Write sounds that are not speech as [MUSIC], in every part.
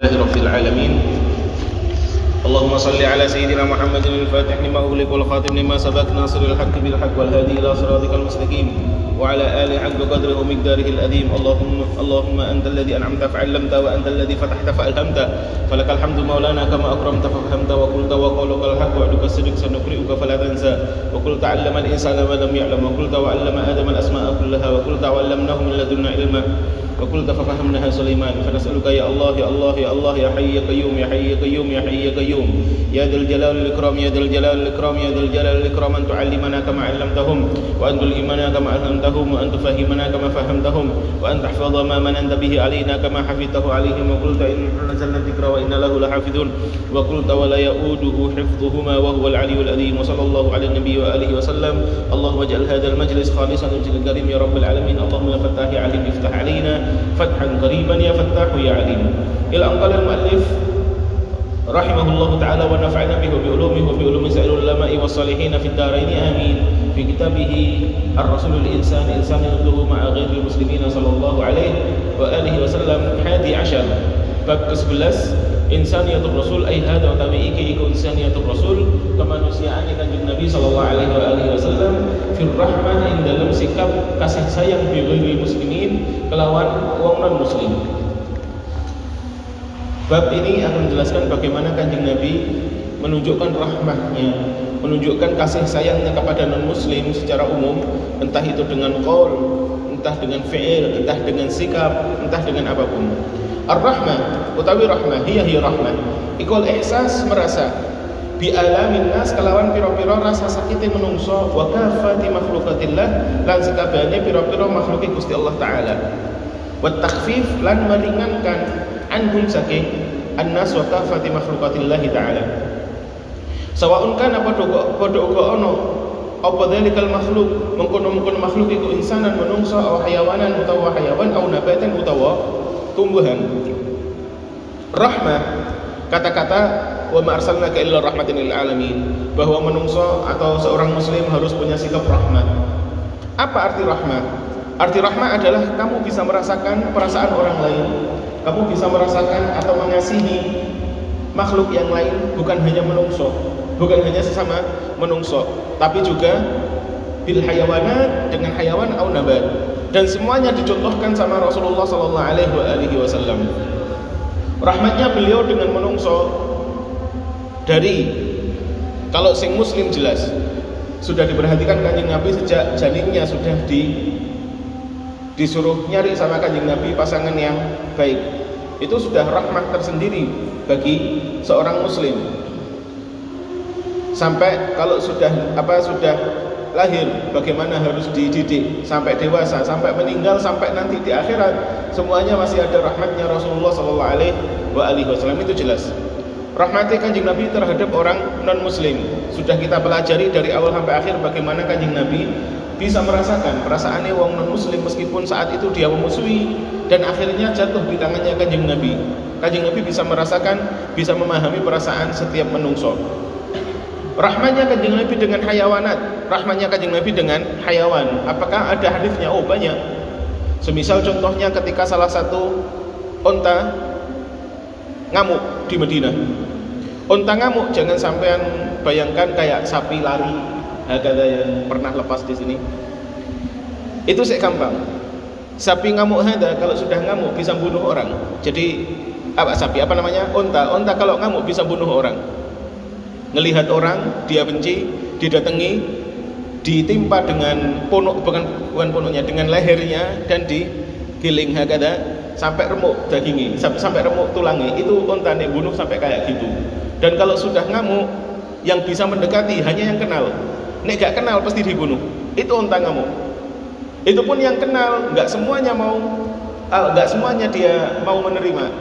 لله رب العالمين. اللهم صل على سيدنا محمد الفاتح لما أغلق والخاتم لما سبق ناصر الحق بالحق والهادي إلى صراطك المستقيم. وعلى آله حق قدره ومقداره الأديم. اللهم اللهم أنت الذي أنعمت فعلمت وأنت الذي فتحت فألهمت. فلك الحمد مولانا كما أكرمت ففهمت وقلت وقولك الحق وعدك الصدق سنقرئك فلا تنسى. وقلت علم الإنسان ما لم يعلم. وقلت وعلم آدم الأسماء كلها. وقلت وعلمناه من لدنا علما. وقلت ففهمناها سليمان. فنسألك يا الله يا الله يا الله يا حي يا قيوم يا حي يا قيوم يا حي يا قيوم. يا ذا الجلال والإكرام يا ذا الجلال والإكرام يا ذا الجلال والإكرام. أن تعلمنا كما علمتهم. وأن تلهمنا كما ألهمتهم وأن تفهمنا كما فهمتهم وأن تحفظ ما مننت به علينا كما حفظته عليهم. وقلت إن نزلنا الذكر وإن له لحافظون. وقلت ولا يؤوده حفظهما وهو العلي العظيم وصلى الله على النبي وآله وسلم. اللهم اجعل هذا المجلس خالصا لوجهك الكريم يا رب العالمين. اللهم يا فتاح يا عليم افتح علينا فتحا قريبا يا فتاح يا عليم. إلى أن قال المؤلف رحمه الله تعالى ونفعنا به وبعلومه وبعلوم سائر العلماء والصالحين في الدارين. آمين. في كتابه الرسول الإنسان إنسان يطلب مع غير المسلمين صلى الله عليه وآله وسلم حادي عشر bab ke-11 insaniyatul rasul ay hada utawi iki iku insaniyatul rasul kemanusiaan kanjeng Nabi sallallahu alaihi wa alihi wasallam fir rahman ing dalam sikap kasih sayang bi muslimin kelawan wong non muslim Bab ini akan menjelaskan bagaimana kanjeng Nabi menunjukkan rahmahnya, menunjukkan kasih sayangnya kepada non muslim secara umum, entah itu dengan qaul, entah dengan fi'il, entah dengan sikap, entah dengan apa pun. Ar-rahmah utawi rahmah hiya hiya rahmah. Ikul ihsas merasa bi alamin nas kelawan pira-pira rasa sakite menungso wa kafati makhlukatillah lan sekabehane pira-pira makhluk Gusti Allah taala. Wa takhfif lan meringankan anhum saking annas wa kafati makhlukatillah taala. Sawaun kana padha padha uga ana apa dzalikal makhluk mengkono-mengkono makhluk iku insanan menungso aw hayawanan utawa hayawan aw nabatan utawa tumbuhan. Rahmah kata-kata wa ma arsalnaka illa rahmatan lil alamin bahwa menungso atau seorang muslim harus punya sikap rahmat. Apa arti rahmat? Arti rahmat adalah kamu bisa merasakan perasaan orang lain. Kamu bisa merasakan atau mengasihi makhluk yang lain bukan hanya menungso, bukan hanya sesama menungso, tapi juga bil hayawanat dengan hayawan au nabat. Dan semuanya dicontohkan sama Rasulullah sallallahu alaihi wasallam. Rahmatnya beliau dengan menungso dari kalau sing muslim jelas sudah diperhatikan kanjeng Nabi sejak janinnya sudah di disuruh nyari sama kanjeng Nabi pasangan yang baik. Itu sudah rahmat tersendiri bagi seorang muslim sampai kalau sudah apa sudah lahir bagaimana harus dididik? Sampai dewasa sampai meninggal sampai nanti di akhirat semuanya masih ada rahmatnya Rasulullah Sallallahu Alaihi Wasallam. Itu jelas. Rahmatnya kanjeng Nabi terhadap orang non muslim sudah kita pelajari dari awal sampai akhir bagaimana kanjeng Nabi bisa merasakan perasaannya wong non muslim meskipun saat itu dia memusuhi dan akhirnya jatuh di tangannya kanjeng Nabi. Kanjeng Nabi bisa merasakan bisa memahami perasaan setiap menungso rahmatnya kanjeng Nabi dengan hayawanat. Rahmatnya kanjeng Nabi dengan hayawan. Apakah ada hadisnya? Oh banyak. Semisal contohnya ketika salah satu onta ngamuk di Madinah. Onta ngamuk jangan sampean bayangkan kayak sapi lari. Ada yang pernah lepas di sini. Itu saya gampang. Sapi ngamuk ada kalau sudah ngamuk bisa bunuh orang. Jadi apa sapi? Apa namanya? Onta. Onta kalau ngamuk bisa bunuh orang ngelihat orang dia benci didatangi ditimpa dengan punuk bukan bukan punuknya dengan lehernya dan digiling hakada sampai remuk dagingnya sampai, remuk tulangnya itu onta bunuh sampai kayak gitu. Dan kalau sudah ngamuk yang bisa mendekati hanya yang kenal. Nek gak kenal pasti dibunuh. Itu onta ngamuk. Itu pun yang kenal nggak semuanya mau nggak semuanya dia mau menerima.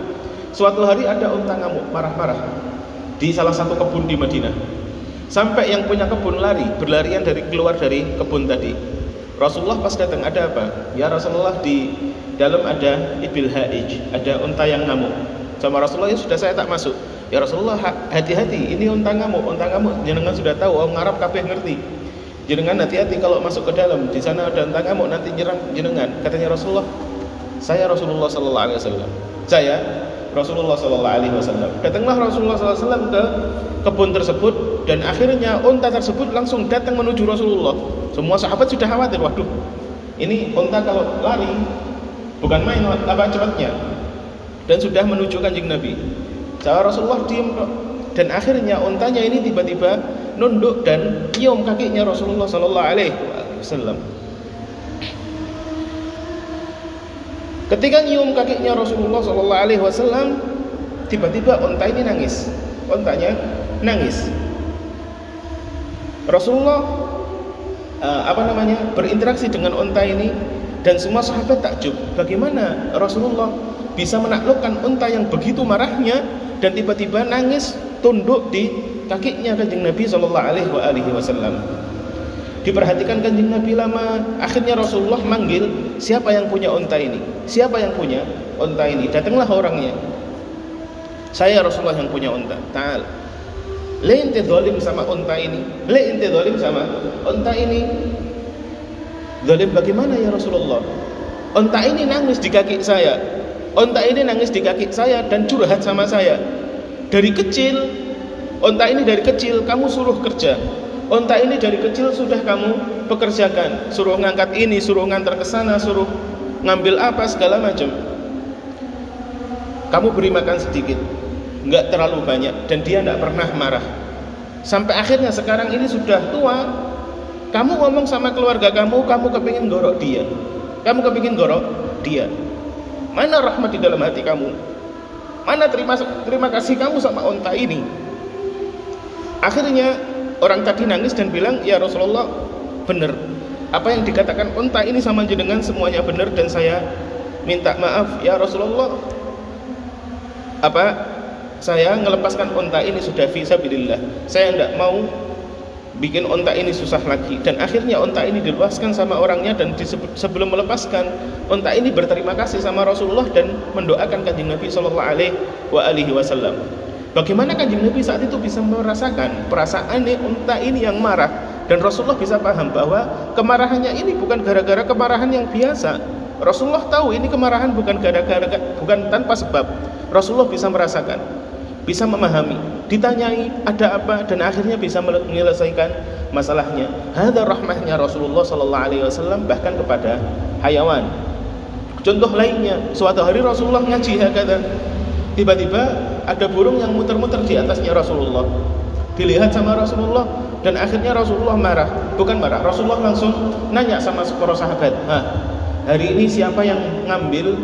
Suatu hari ada onta ngamuk marah-marah di salah satu kebun di Madinah. Sampai yang punya kebun lari, berlarian dari keluar dari kebun tadi. Rasulullah pas datang ada apa? Ya Rasulullah di dalam ada ibil haij, ada unta yang ngamuk. Sama Rasulullah ya sudah saya tak masuk. Ya Rasulullah hati-hati, ini unta ngamuk, unta ngamuk. Jenengan sudah tahu, orang Arab kabeh ngerti. Jenengan hati-hati kalau masuk ke dalam, di sana ada unta ngamuk nanti nyerang jenengan. Katanya Rasulullah, saya Rasulullah sallallahu alaihi wasallam. Saya Rasulullah Sallallahu Alaihi Wasallam. Datanglah Rasulullah SAW ke kebun tersebut dan akhirnya unta tersebut langsung datang menuju Rasulullah. Semua sahabat sudah khawatir, waduh, ini unta kalau lari bukan main apa cepatnya dan sudah menuju kanjeng Nabi. Cara Rasulullah diam dan akhirnya untanya ini tiba-tiba nunduk dan nyium kakinya Rasulullah Sallallahu Alaihi Wasallam. Ketika nyium kakinya Rasulullah Sallallahu Alaihi Wasallam, tiba-tiba unta ini nangis. Untanya nangis. Rasulullah uh, apa namanya berinteraksi dengan unta ini dan semua sahabat takjub bagaimana Rasulullah bisa menaklukkan unta yang begitu marahnya dan tiba-tiba nangis tunduk di kakinya kanjeng Nabi Shallallahu Alaihi Wasallam. Diperhatikan kanjeng Nabi lama, akhirnya Rasulullah manggil siapa yang punya unta ini, siapa yang punya unta ini. Datanglah orangnya. Saya Rasulullah yang punya unta. Taal. Le dolim sama unta ini. Le dolim sama unta ini. Dolim bagaimana ya Rasulullah? Unta ini nangis di kaki saya. Unta ini nangis di kaki saya dan curhat sama saya. Dari kecil, unta ini dari kecil kamu suruh kerja. Unta ini dari kecil sudah kamu pekerjakan, suruh ngangkat ini, suruh ngantar ke sana, suruh ngambil apa segala macam. Kamu beri makan sedikit, nggak terlalu banyak, dan dia tidak pernah marah. Sampai akhirnya sekarang ini sudah tua, kamu ngomong sama keluarga kamu, kamu kepingin gorok dia, kamu kepingin gorok dia. Mana rahmat di dalam hati kamu? Mana terima terima kasih kamu sama unta ini? Akhirnya orang tadi nangis dan bilang, "Ya Rasulullah, benar. Apa yang dikatakan unta ini sama jenengan semuanya benar dan saya minta maaf ya Rasulullah. Apa saya melepaskan unta ini sudah fisabilillah. Saya tidak mau bikin unta ini susah lagi dan akhirnya unta ini dilepaskan sama orangnya dan sebelum melepaskan unta ini berterima kasih sama Rasulullah dan mendoakan kanjeng Nabi Shallallahu Alaihi Wasallam. Bagaimana kanjeng Nabi saat itu bisa merasakan perasaan ini unta ini yang marah dan Rasulullah bisa paham bahwa kemarahannya ini bukan gara-gara kemarahan yang biasa. Rasulullah tahu ini kemarahan bukan gara-gara bukan tanpa sebab. Rasulullah bisa merasakan, bisa memahami, ditanyai ada apa dan akhirnya bisa menyelesaikan masalahnya. Ada rahmahnya Rasulullah Sallallahu Alaihi Wasallam bahkan kepada hayawan. Contoh lainnya, suatu hari Rasulullah ngaji hakata. Tiba-tiba ada burung yang muter-muter di atasnya Rasulullah. Dilihat sama Rasulullah dan akhirnya Rasulullah marah. Bukan marah, Rasulullah langsung nanya sama para sahabat, "Hah, hari ini siapa yang ngambil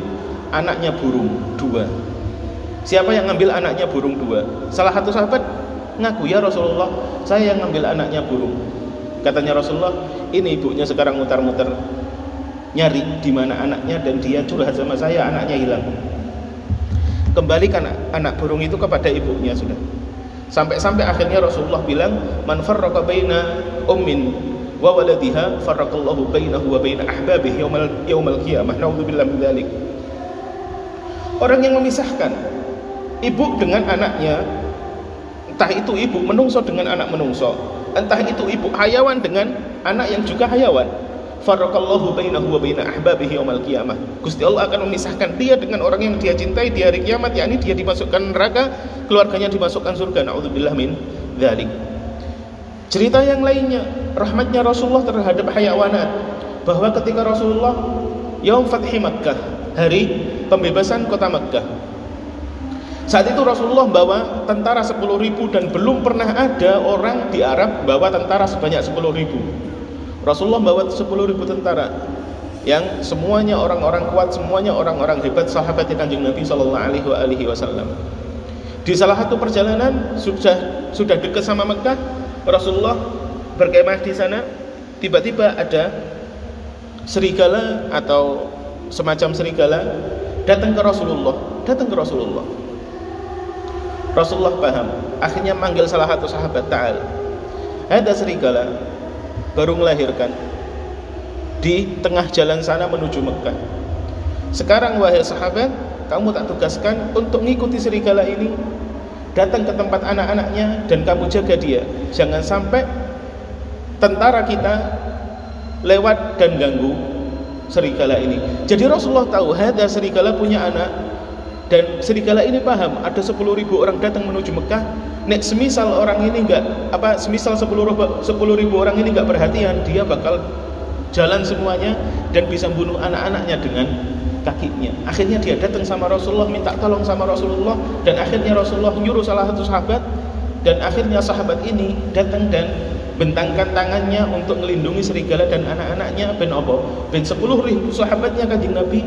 anaknya burung dua?" Siapa yang ngambil anaknya burung dua? Salah satu sahabat ngaku ya Rasulullah, saya yang ngambil anaknya burung. Katanya Rasulullah, ini ibunya sekarang muter-muter nyari di mana anaknya dan dia curhat sama saya anaknya hilang kembalikan anak burung itu kepada ibunya sudah. Sampai-sampai akhirnya Rasulullah bilang man farraqa baina ummin wa waladiha farraqallahu bainahu wa baina ahbabihi yaumal yaumal qiyamah. Naudzubillah min dzalik orang yang memisahkan ibu dengan anaknya entah itu ibu menungso dengan anak menungso entah itu ibu hayawan dengan anak yang juga hayawan Farakallahu bainahu wa baina ahbabihi yaumal qiyamah. Gusti Allah akan memisahkan dia dengan orang yang dia cintai di hari kiamat, yakni dia dimasukkan neraka, keluarganya dimasukkan surga. Nauzubillah min dzalik. Cerita yang lainnya, rahmatnya Rasulullah terhadap hayawanat bahwa ketika Rasulullah yaum fathi Makkah, hari pembebasan kota Makkah. Saat itu Rasulullah bawa tentara 10 ribu dan belum pernah ada orang di Arab bawa tentara sebanyak 10 ribu. Rasulullah bawa 10 ribu tentara yang semuanya orang-orang kuat, semuanya orang-orang hebat sahabat kanjeng Nabi Shallallahu Alaihi Wasallam. Di salah satu perjalanan sudah sudah dekat sama Mekah, Rasulullah berkemah di sana. Tiba-tiba ada serigala atau semacam serigala datang ke Rasulullah, datang ke Rasulullah. Rasulullah paham, akhirnya manggil salah satu sahabat Ta'al. Ada serigala baru melahirkan di tengah jalan sana menuju Mekah. Sekarang wahai sahabat, kamu tak tugaskan untuk mengikuti serigala ini datang ke tempat anak-anaknya dan kamu jaga dia. Jangan sampai tentara kita lewat dan ganggu serigala ini. Jadi Rasulullah tahu ada serigala punya anak dan serigala ini paham ada 10 ribu orang datang menuju Mekah nek semisal orang ini enggak apa semisal 10 ribu orang ini enggak perhatian dia bakal jalan semuanya dan bisa bunuh anak-anaknya dengan kakinya. Akhirnya dia datang sama Rasulullah minta tolong sama Rasulullah dan akhirnya Rasulullah nyuruh salah satu sahabat dan akhirnya sahabat ini datang dan bentangkan tangannya untuk melindungi serigala dan anak-anaknya ben opo ben 10 ribu sahabatnya kanjeng Nabi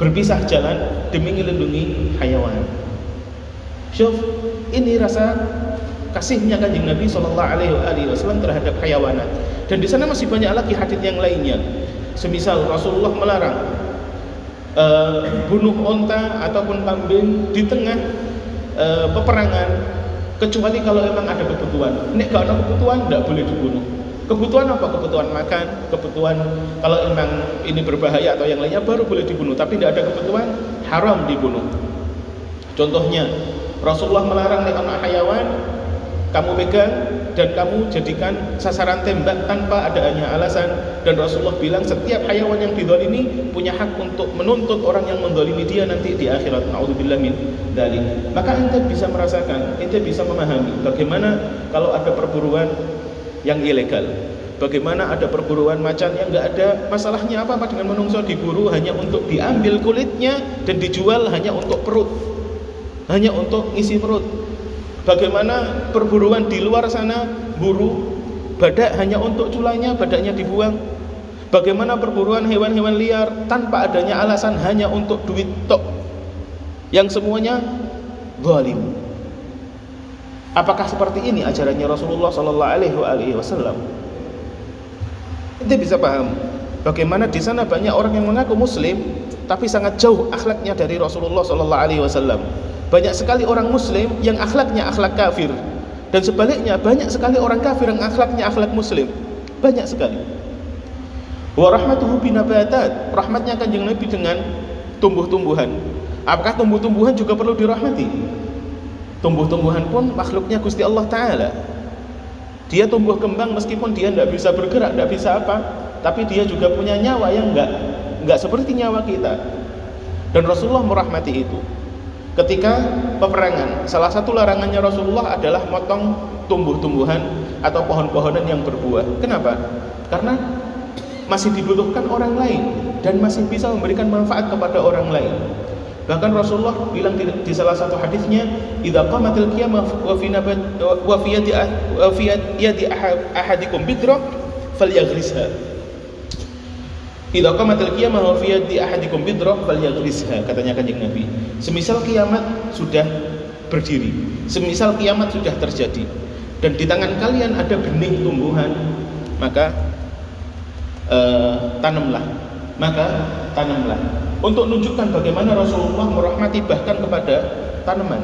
berpisah jalan demi melindungi hayawan. Syuf, ini rasa kasihnya kanjeng Nabi Shallallahu Alaihi Wasallam terhadap hayawanat. Dan di sana masih banyak lagi hadis yang lainnya. Semisal Rasulullah melarang uh, bunuh onta ataupun kambing di tengah uh, peperangan kecuali kalau memang ada kebutuhan. Nek gak ada kebutuhan tidak boleh dibunuh. Kebutuhan apa? Kebutuhan makan, kebutuhan kalau memang ini berbahaya atau yang lainnya baru boleh dibunuh. Tapi tidak ada kebutuhan haram dibunuh. Contohnya Rasulullah melarang anak hayawan kamu pegang dan kamu jadikan sasaran tembak tanpa adanya alasan dan Rasulullah bilang setiap hayawan yang didolimi punya hak untuk menuntut orang yang mendolimi dia nanti di akhirat min dalik maka ente bisa merasakan ente bisa memahami bagaimana kalau ada perburuan yang ilegal. Bagaimana ada perburuan macan yang nggak ada masalahnya apa apa dengan menungso diburu hanya untuk diambil kulitnya dan dijual hanya untuk perut, hanya untuk isi perut. Bagaimana perburuan di luar sana buru badak hanya untuk culanya, badaknya dibuang. Bagaimana perburuan hewan-hewan liar tanpa adanya alasan hanya untuk duit tok. Yang semuanya zalim. Apakah seperti ini ajarannya Rasulullah Sallallahu Alaihi Wasallam? Kita bisa paham bagaimana di sana banyak orang yang mengaku Muslim tapi sangat jauh akhlaknya dari Rasulullah Sallallahu Alaihi Wasallam. Banyak sekali orang Muslim yang akhlaknya akhlak kafir dan sebaliknya banyak sekali orang kafir yang akhlaknya akhlak Muslim. Banyak sekali. Wa rahmatuhu binabatat. Rahmatnya kanjeng Nabi dengan tumbuh-tumbuhan. Apakah tumbuh-tumbuhan juga perlu dirahmati? Tumbuh-tumbuhan pun makhluknya Gusti Allah Ta'ala. Dia tumbuh kembang meskipun dia tidak bisa bergerak, tidak bisa apa. Tapi dia juga punya nyawa yang enggak enggak seperti nyawa kita. Dan Rasulullah merahmati itu. Ketika peperangan Salah satu larangannya Rasulullah adalah motong tumbuh-tumbuhan Atau pohon-pohonan yang berbuah Kenapa? Karena masih dibutuhkan orang lain Dan masih bisa memberikan manfaat kepada orang lain Bahkan Rasulullah bilang di, di salah satu hadisnya, "Idza qamatil qiyamah wa fi nabat wa fi yadi wa fi yadi ahadikum bidra falyaghrisha." Idza qamatil qiyamah wa fi yadi ahadikum bidra falyaghrisha, katanya Kanjeng Nabi. Semisal kiamat sudah berdiri, semisal kiamat sudah terjadi dan di tangan kalian ada benih tumbuhan, maka uh, tanamlah. Maka tanamlah untuk menunjukkan bagaimana Rasulullah merahmati bahkan kepada tanaman.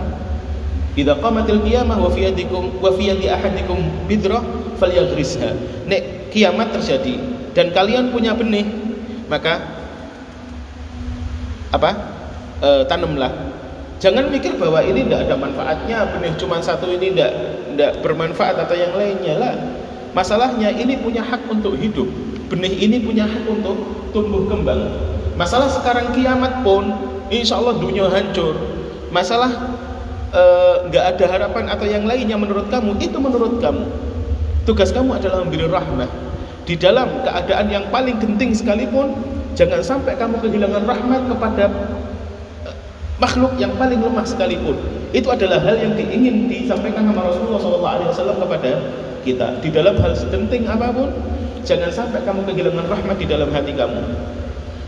Idza qamatil qiyamah wa fi yadikum wa fi yadi ahadikum bidrah falyaghrisha. Nek kiamat terjadi dan kalian punya benih, maka apa? E, tanamlah. Jangan mikir bahwa ini tidak ada manfaatnya, benih cuma satu ini tidak tidak bermanfaat atau yang lainnya lah. Masalahnya ini punya hak untuk hidup. Benih ini punya hak untuk tumbuh kembang. Masalah sekarang kiamat pun insya Allah dunia hancur. Masalah eh, nggak e, ada harapan atau yang lainnya menurut kamu itu menurut kamu. Tugas kamu adalah memberi rahmat. Di dalam keadaan yang paling genting sekalipun jangan sampai kamu kehilangan rahmat kepada e, makhluk yang paling lemah sekalipun. Itu adalah hal yang diingin disampaikan sama Rasulullah SAW kepada kita. Di dalam hal segenting apa pun, jangan sampai kamu kehilangan rahmat di dalam hati kamu.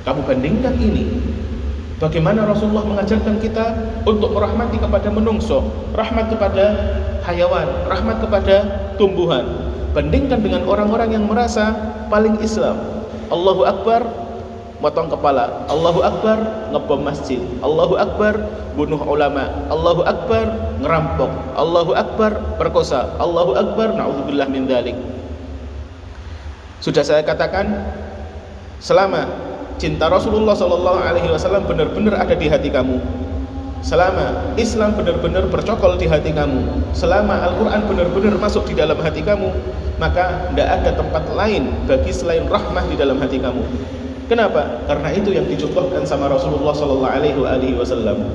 Kamu bandingkan ini Bagaimana Rasulullah mengajarkan kita untuk merahmati kepada menungso, rahmat kepada hayawan, rahmat kepada tumbuhan. Bandingkan dengan orang-orang yang merasa paling Islam. Allahu Akbar, motong kepala. Allahu Akbar, ngebom masjid. Allahu Akbar, bunuh ulama. Allahu Akbar, ngerampok. Allahu Akbar, perkosa. Allahu Akbar, naudzubillah min dalik. Sudah saya katakan, selama cinta Rasulullah Shallallahu Alaihi Wasallam benar-benar ada di hati kamu. Selama Islam benar-benar bercokol di hati kamu, selama Al-Quran benar-benar masuk di dalam hati kamu, maka tidak ada tempat lain bagi selain rahmah di dalam hati kamu. Kenapa? Karena itu yang dicontohkan sama Rasulullah sallallahu alaihi wasallam.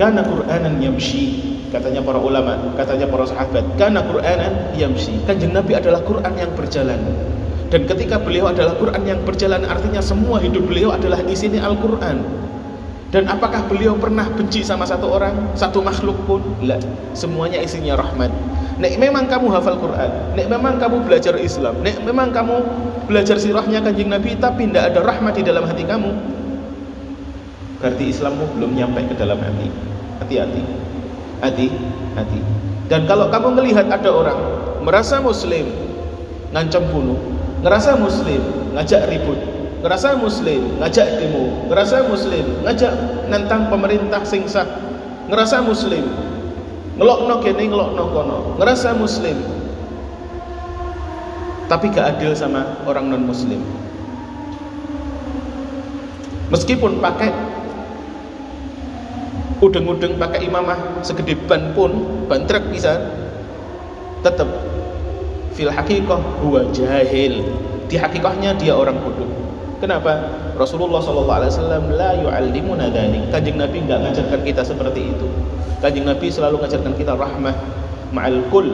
Karena Qur'anan yamshi, katanya para ulama, katanya para sahabat, karena Qur'anan yamshi. Kanjeng Nabi adalah Quran yang berjalan. Dan ketika beliau adalah Quran yang berjalan, artinya semua hidup beliau adalah di sini Al-Quran. Dan apakah beliau pernah benci sama satu orang, satu makhluk pun? Tidak. Semuanya isinya rahmat. Nek memang kamu hafal Quran, nek memang kamu belajar Islam, nek memang kamu belajar sirahnya kanjeng Nabi, tapi tidak ada rahmat di dalam hati kamu, berarti Islammu belum nyampe ke dalam hati. Hati-hati, hati-hati. Dan kalau kamu melihat ada orang merasa Muslim, ngancam bunuh, ngerasa Muslim, ngajak ribut, ngerasa Muslim, ngajak demo, ngerasa Muslim, ngajak nantang pemerintah sing sah, ngerasa Muslim, ngelokno kene ngelokno kono. Ngerasa muslim. Tapi gak adil sama orang non muslim meskipun pakai udeng-udeng pakai imamah segede ban pun ban truk bisa tetap fil hakikoh huwa jahil. Di hakikahnya dia orang bodoh kenapa Rasulullah SAW la yu'allimuna dhalik kanjeng Nabi nggak ngajarkan kita seperti itu Kanjeng Nabi selalu mengajarkan kita rahmah ma'al kul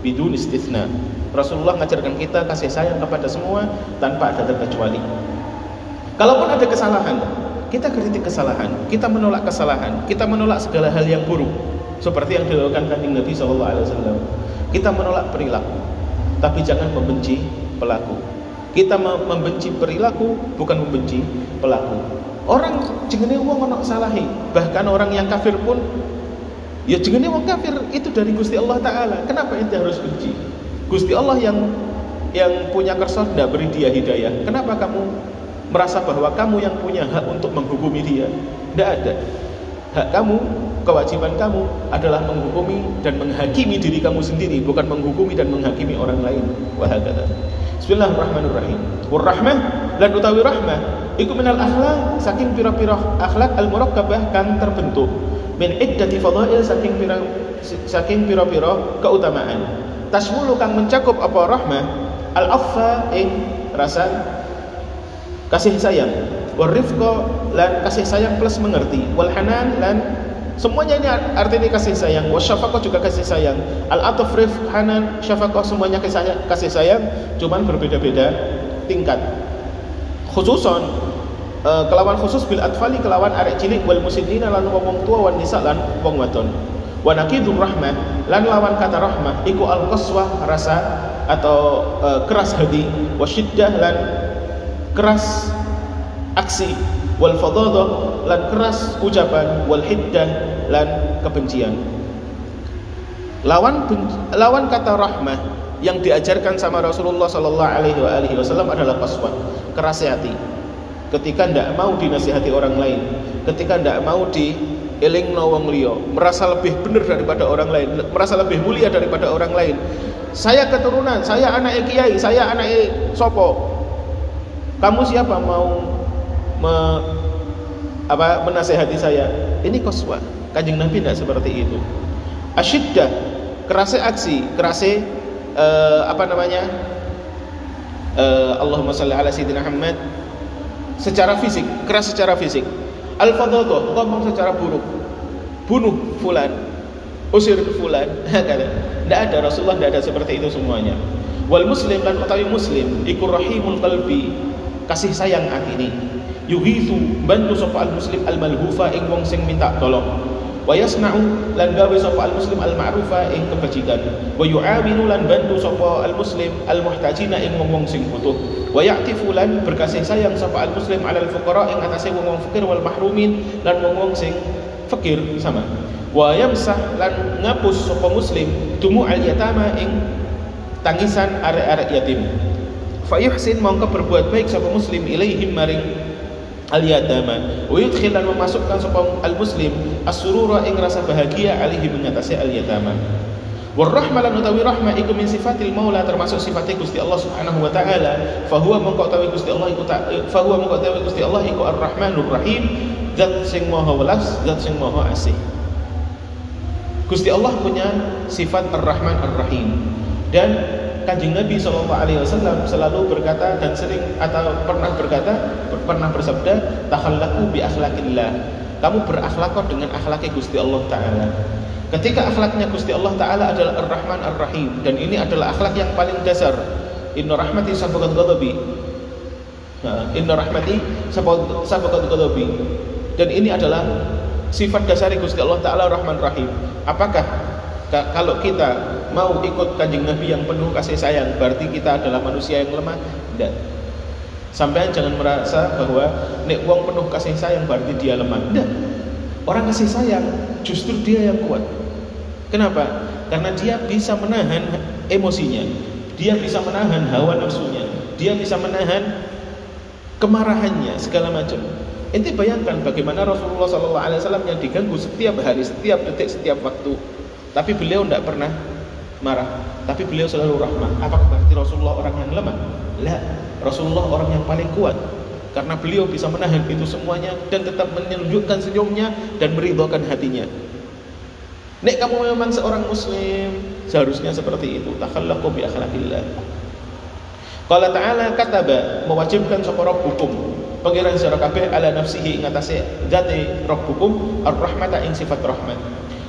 bidun istithna. Rasulullah mengajarkan kita kasih sayang kepada semua tanpa ada terkecuali. Kalaupun ada kesalahan, kita kritik kesalahan, kita menolak kesalahan, kita menolak segala hal yang buruk seperti yang dilakukan Kanjeng Nabi SAW. Kita menolak perilaku, tapi jangan membenci pelaku. Kita membenci perilaku bukan membenci pelaku. Orang jengene wong ono salahi, bahkan orang yang kafir pun Ya jenenge wong kafir itu dari Gusti Allah taala. Kenapa ente harus benci? Gusti Allah yang yang punya kersa tidak beri dia hidayah. Kenapa kamu merasa bahwa kamu yang punya hak untuk menghukumi dia? Tidak ada. Hak kamu, kewajiban kamu adalah menghukumi dan menghakimi diri kamu sendiri, bukan menghukumi dan menghakimi orang lain. Wahagata. Bismillahirrahmanirrahim. Warahmah lan utawi rahmah. Iku minal akhlak saking pira-pira akhlak al-murakkabah kan terbentuk. Min iddati fadail saking pira saking pira-pira keutamaan. Tasmulu kang mencakup apa rahmah? Al affa ing rasa kasih sayang. Wal rifqa lan kasih sayang plus mengerti. Wal hanan lan semuanya ini artinya kasih sayang. Wa syafaqah juga kasih sayang. Al ataf rif hanan syafaqah semuanya kasih sayang cuman berbeda-beda tingkat. Khususon uh, kelawan khusus bil atfali kelawan arek cilik wal muslimina lan wong tua wan nisa lan wong wadon. Wa naqidur rahmah lan lawan kata rahmah iku al qaswah rasa atau uh, keras hati. Wa syiddah lan keras aksi. Wal fadhadah lan keras ucapan wal hiddah lan kebencian. Lawan lawan kata rahmah yang diajarkan sama Rasulullah sallallahu alaihi wasallam adalah qaswah keras hati. Ketika tidak mau dinasihati orang lain ketika tidak mau di eling liya merasa lebih benar daripada orang lain merasa lebih mulia daripada orang lain. Saya keturunan saya anak kiai saya anak sopo. Kamu siapa mau me, apa menasehati saya ini koswa kanjeng nabi tidak seperti itu asyiddah kerasa aksi kerasa uh, apa namanya uh, Allahumma salli ala sayyidina Muhammad secara fisik, keras secara fisik. Al-fadhadah, ngomong secara buruk. Bunuh fulan, usir fulan. [LAUGHS] Tidak ada Rasulullah tidak ada seperti itu semuanya. Wal muslim dan utawi muslim ikur rahimul qalbi, kasih sayang ini. Yughithu bantu sapa al muslim al malhufa ing wong sing minta tolong. Wa yasna'u lan gawe sapa al muslim al ma'rufa ing kebajikan. Wa yu'awinu lan bantu sapa al muslim al muhtajina ing wong sing butuh. Wa ya'tifu lan berkasih sayang sapa al muslim al fuqara ing atase wong wong fakir wal mahrumin lan wong wong sing fakir sama. Wa yamsah lan ngapus sapa muslim tumu al yatama ing tangisan arek-arek yatim. Fa yuhsin mongko berbuat baik sapa muslim ilaihim maring al yatama wa yudkhil dan memasukkan sapa al muslim as-surura ing rasa bahagia alihi mengatasi al yatama Warahmah lan utawi rahmah iku min sifatil maula termasuk sifatnya Gusti Allah Subhanahu wa taala. Fa huwa mongko utawi Gusti Allah iku fa huwa mongko utawi Gusti Allah iku Ar-Rahmanur Rahim zat sing maha welas zat sing maha asih. Gusti Allah punya sifat Ar-Rahman Ar-Rahim. Dan kanjeng Nabi Shallallahu Alaihi Wasallam selalu berkata dan sering atau pernah berkata pernah bersabda takhallaku bi akhlakillah. Kamu berakhlak dengan akhlaknya Gusti Allah Taala. Ketika akhlaknya Gusti Allah Taala adalah Ar-Rahman Ar-Rahim dan ini adalah akhlak yang paling dasar. Inna rahmati sabaqat ghadabi. Inna rahmati sabaqat ghadabi. Dan ini adalah sifat dasar Gusti Allah Taala Rahman Rahim apakah kalau kita mau ikut kanjeng Nabi yang penuh kasih sayang berarti kita adalah manusia yang lemah? Tidak sampai jangan merasa bahwa nek wong penuh kasih sayang berarti dia lemah. Tidak orang kasih sayang justru dia yang kuat. Kenapa? Karena dia bisa menahan emosinya. Dia bisa menahan hawa nafsunya. Dia bisa menahan kemarahannya segala macam. Inti bayangkan bagaimana Rasulullah SAW yang diganggu setiap hari, setiap detik, setiap waktu. Tapi beliau tidak pernah marah, tapi beliau selalu rahmah. Apakah berarti Rasulullah orang yang lemah? La, Rasulullah orang yang paling kuat karena beliau bisa menahan itu semuanya dan tetap menunjukkan senyumnya dan meridhokan hatinya. Nek kamu memang seorang muslim, seharusnya seperti itu. Takhallaqu bi akhlaqillah. Qala ta'ala kataba mewajibkan sapa hukum pangeran sira kabeh ala nafsihi ing atase zate rabbukum ar-rahmata ing sifat rahmat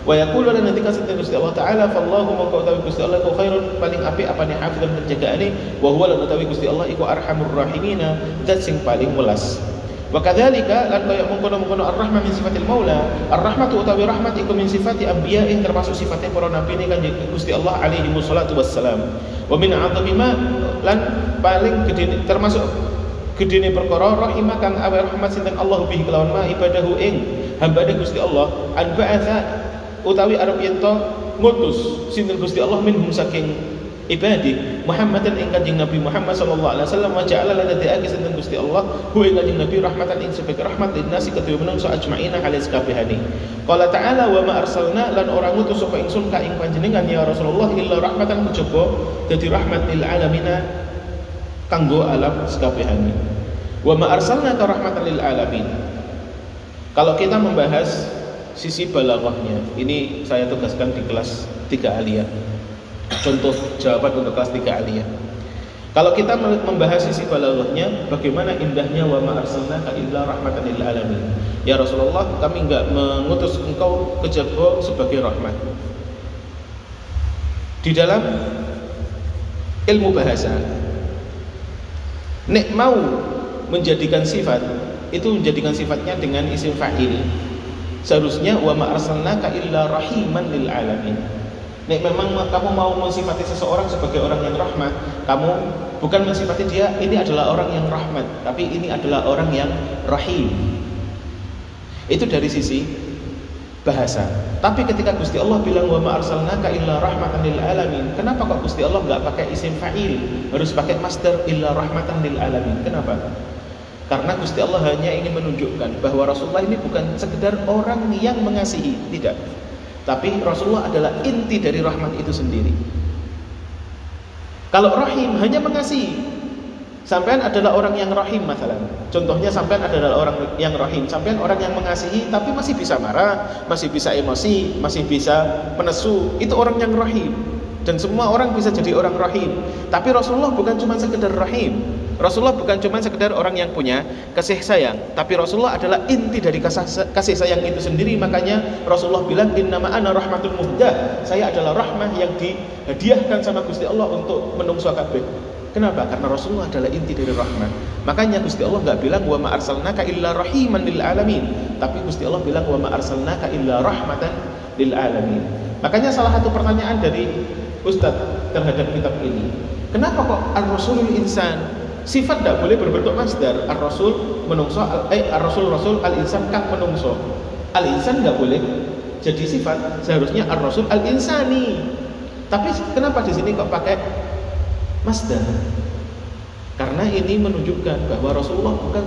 wa yaqulu lan nanti kasih Gusti Allah taala fallahu maka utawi Gusti Allah ku khairun paling apik apane hafizan penjagaane wa huwa lan utawi Gusti Allah iku arhamur rahimina zat sing paling welas. Wa kadzalika lan kaya mengkono-mengkono ar-rahmah min sifatil maula ar-rahmatu utawi rahmat iku min sifati anbiya'in termasuk sifatnya para nabi ini kan Gusti Allah alaihi wassalatu wassalam. Wa min 'azami lan paling gede termasuk gedene perkara rahimah kang awe rahmat sinten Allah bihi kelawan ma ibadahu ing hambane Gusti Allah an ba'atha utawi arep yen to ngutus sinten Gusti Allah minhum saking ibadi Muhammadan ing kanjeng Nabi Muhammad sallallahu alaihi wasallam wa ja'ala lana da'aki sinten Gusti Allah hu ing kanjeng Nabi rahmatan ing sebagai rahmat lin nasi kedue menungso ajmaina halis kabehane. Qala ta'ala wa ma arsalna lan ora ngutus sapa ingsun ka ing panjenengan ya Rasulullah illa rahmatan kejaba dadi rahmat lil alamina kanggo alam sekabehane. Wa ma arsalna ka rahmatan lil alamin. Kalau kita membahas sisi balaghahnya. Ini saya tugaskan di kelas 3 aliyah. Contoh jawaban untuk kelas 3 aliyah. Kalau kita membahas sisi balaghahnya, bagaimana indahnya wa ma arsalnaka illa rahmatan lil alamin. Ya Rasulullah, kami enggak mengutus engkau kejaba sebagai rahmat. Di dalam ilmu bahasa, nek mau menjadikan sifat itu menjadikan sifatnya dengan isim fa'il Seharusnya wa ma arsalnaka illa rahiman lil alamin. Nek memang kamu mau mensifati seseorang sebagai orang yang rahmat, kamu bukan mensifati dia ini adalah orang yang rahmat, tapi ini adalah orang yang rahim. Itu dari sisi bahasa. Tapi ketika Gusti Allah bilang wa ma arsalnaka illa rahmatan lil alamin, kenapa kok Gusti Allah nggak pakai isim fa'il, harus pakai master illa rahmatan lil alamin? Kenapa? Karena Gusti Allah hanya ingin menunjukkan bahwa Rasulullah ini bukan sekedar orang yang mengasihi, tidak. Tapi Rasulullah adalah inti dari rahmat itu sendiri. Kalau rahim hanya mengasihi, sampean adalah orang yang rahim masalah. Contohnya sampean adalah orang yang rahim, sampean orang yang mengasihi tapi masih bisa marah, masih bisa emosi, masih bisa menesu, itu orang yang rahim. Dan semua orang bisa jadi orang rahim. Tapi Rasulullah bukan cuma sekedar rahim, Rasulullah bukan cuma sekedar orang yang punya kasih sayang, tapi Rasulullah adalah inti dari kasih sayang itu sendiri. Makanya Rasulullah bilang innama ana rahmatul muhdah. Saya adalah rahmah yang dihadiahkan sama Gusti Allah untuk menungso kabeh. Kenapa? Karena Rasulullah adalah inti dari rahmat. Makanya Gusti Allah nggak bilang wa ma arsalnaka illa rahiman lil alamin, tapi Gusti Allah bilang wa ma arsalnaka illa rahmatan lil alamin. Makanya salah satu pertanyaan dari Ustadz terhadap kitab ini, kenapa kok ar-rasulul insan Sifat tidak boleh berbentuk masdar. Ar-Rasul menungso, eh Ar-Rasul Rasul al-insan kang menungso. Al-insan nggak boleh jadi sifat. Seharusnya Ar-Rasul al-insani. Tapi kenapa di sini kok pakai masdar? Karena ini menunjukkan bahwa Rasulullah bukan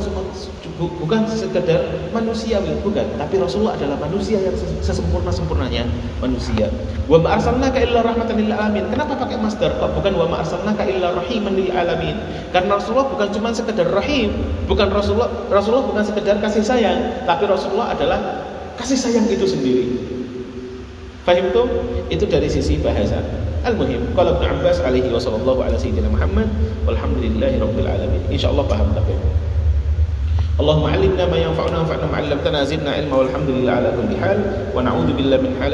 bukan sekedar manusiawi, bukan, tapi Rasulullah adalah manusia yang sesempurna-sempurnanya manusia. Wa ma arsalnaka illa rahmatan lil alamin. Kenapa pakai master kok bukan wa ma arsalnaka illa rahiman lil alamin? Karena Rasulullah bukan cuma sekedar rahim, bukan Rasulullah Rasulullah bukan sekedar kasih sayang, tapi Rasulullah adalah kasih sayang itu sendiri. Fahim tuh? Itu dari sisi bahasa. Al-muhim, qala Ibnu Abbas alaihi wa sallallahu ala sayyidina Muhammad walhamdulillahi rabbil alamin. Insyaallah paham tapi. اللهم علمنا ما ينفعنا وانفعنا ما علمتنا زدنا علما والحمد لله على كل حال ونعوذ بالله من حال